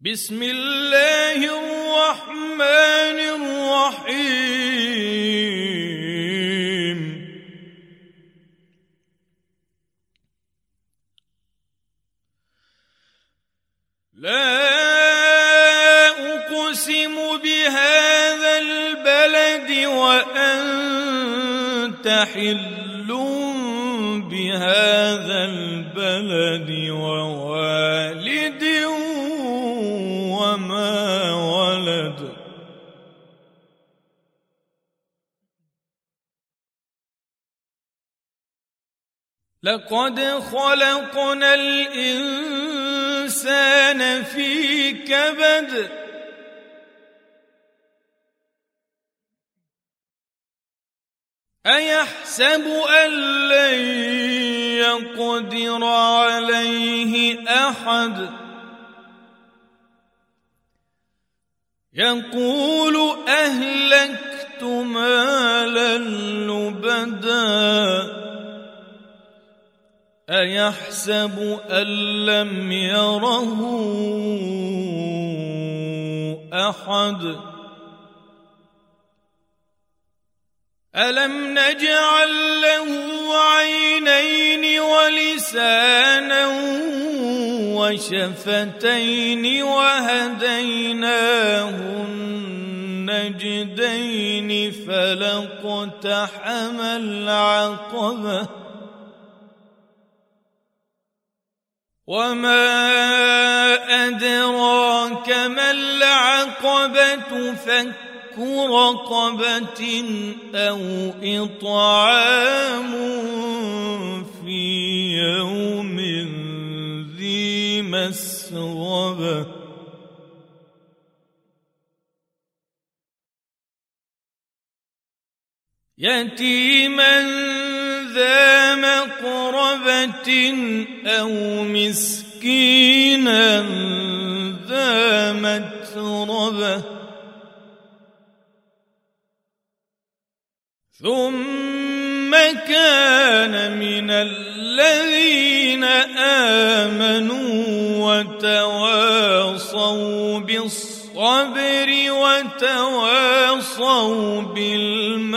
بسم الله الرحمن الرحيم. لا أقسم بهذا البلد وأنت حل بهذا البلد ووالد لقد خلقنا الإنسان في كبد. أيحسب أن لن يقدر عليه أحد؟ يقول أهلكت مالا لبدا. أيحسب أن لم يره أحد؟ ألم نجعل له عينين ولسانا وشفتين وهديناه النجدين فلاقتحم العقبة وما ادراك ما العقبه فك رقبه أو اطعام في يوم ذي مسغبه يتيما ذا مقربة أو مسكينا ذا متربة. ثم كان من الذين آمنوا وتواصوا بالصبر وتواصوا بالمرحمة.